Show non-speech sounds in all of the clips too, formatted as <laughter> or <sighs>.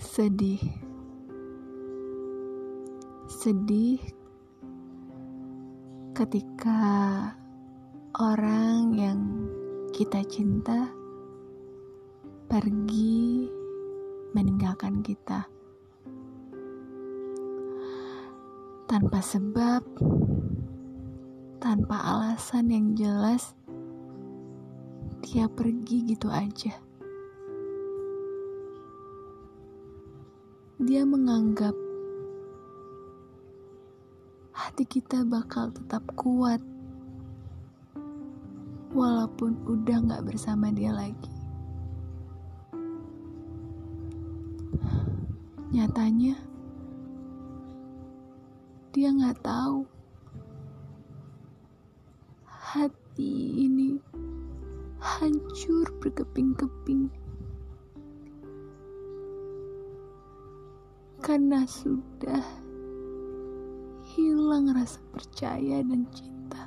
Sedih. Sedih ketika orang yang kita cinta pergi meninggalkan kita tanpa sebab, tanpa alasan yang jelas. Dia pergi gitu aja. Dia menganggap hati kita bakal tetap kuat walaupun udah gak bersama dia lagi. Nyatanya, dia gak tahu hati ini hancur berkeping-keping. Karena sudah hilang rasa percaya dan cinta.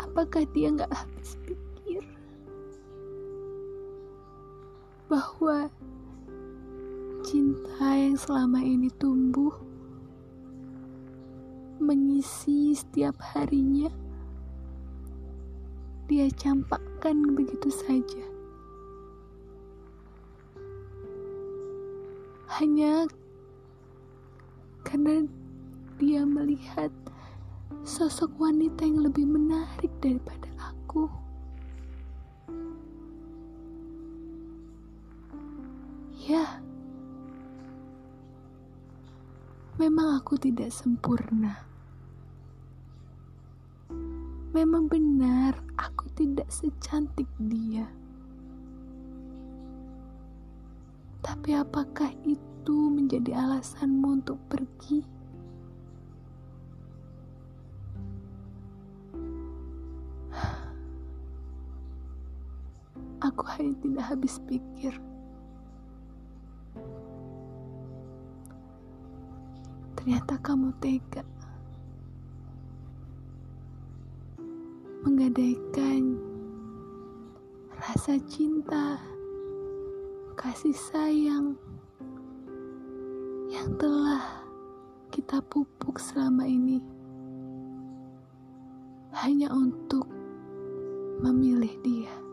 Apakah dia nggak habis pikir bahwa cinta yang selama ini tumbuh mengisi setiap harinya dia campakkan begitu saja. Hanya karena dia melihat sosok wanita yang lebih menarik daripada aku. Ya, memang aku tidak sempurna. Memang benar, aku tidak secantik dia. Tapi apakah itu? menjadi alasanmu untuk pergi. <sighs> Aku hanya tidak habis pikir. Ternyata kamu tega menggadaikan rasa cinta, kasih sayang, yang telah kita pupuk selama ini hanya untuk memilih dia.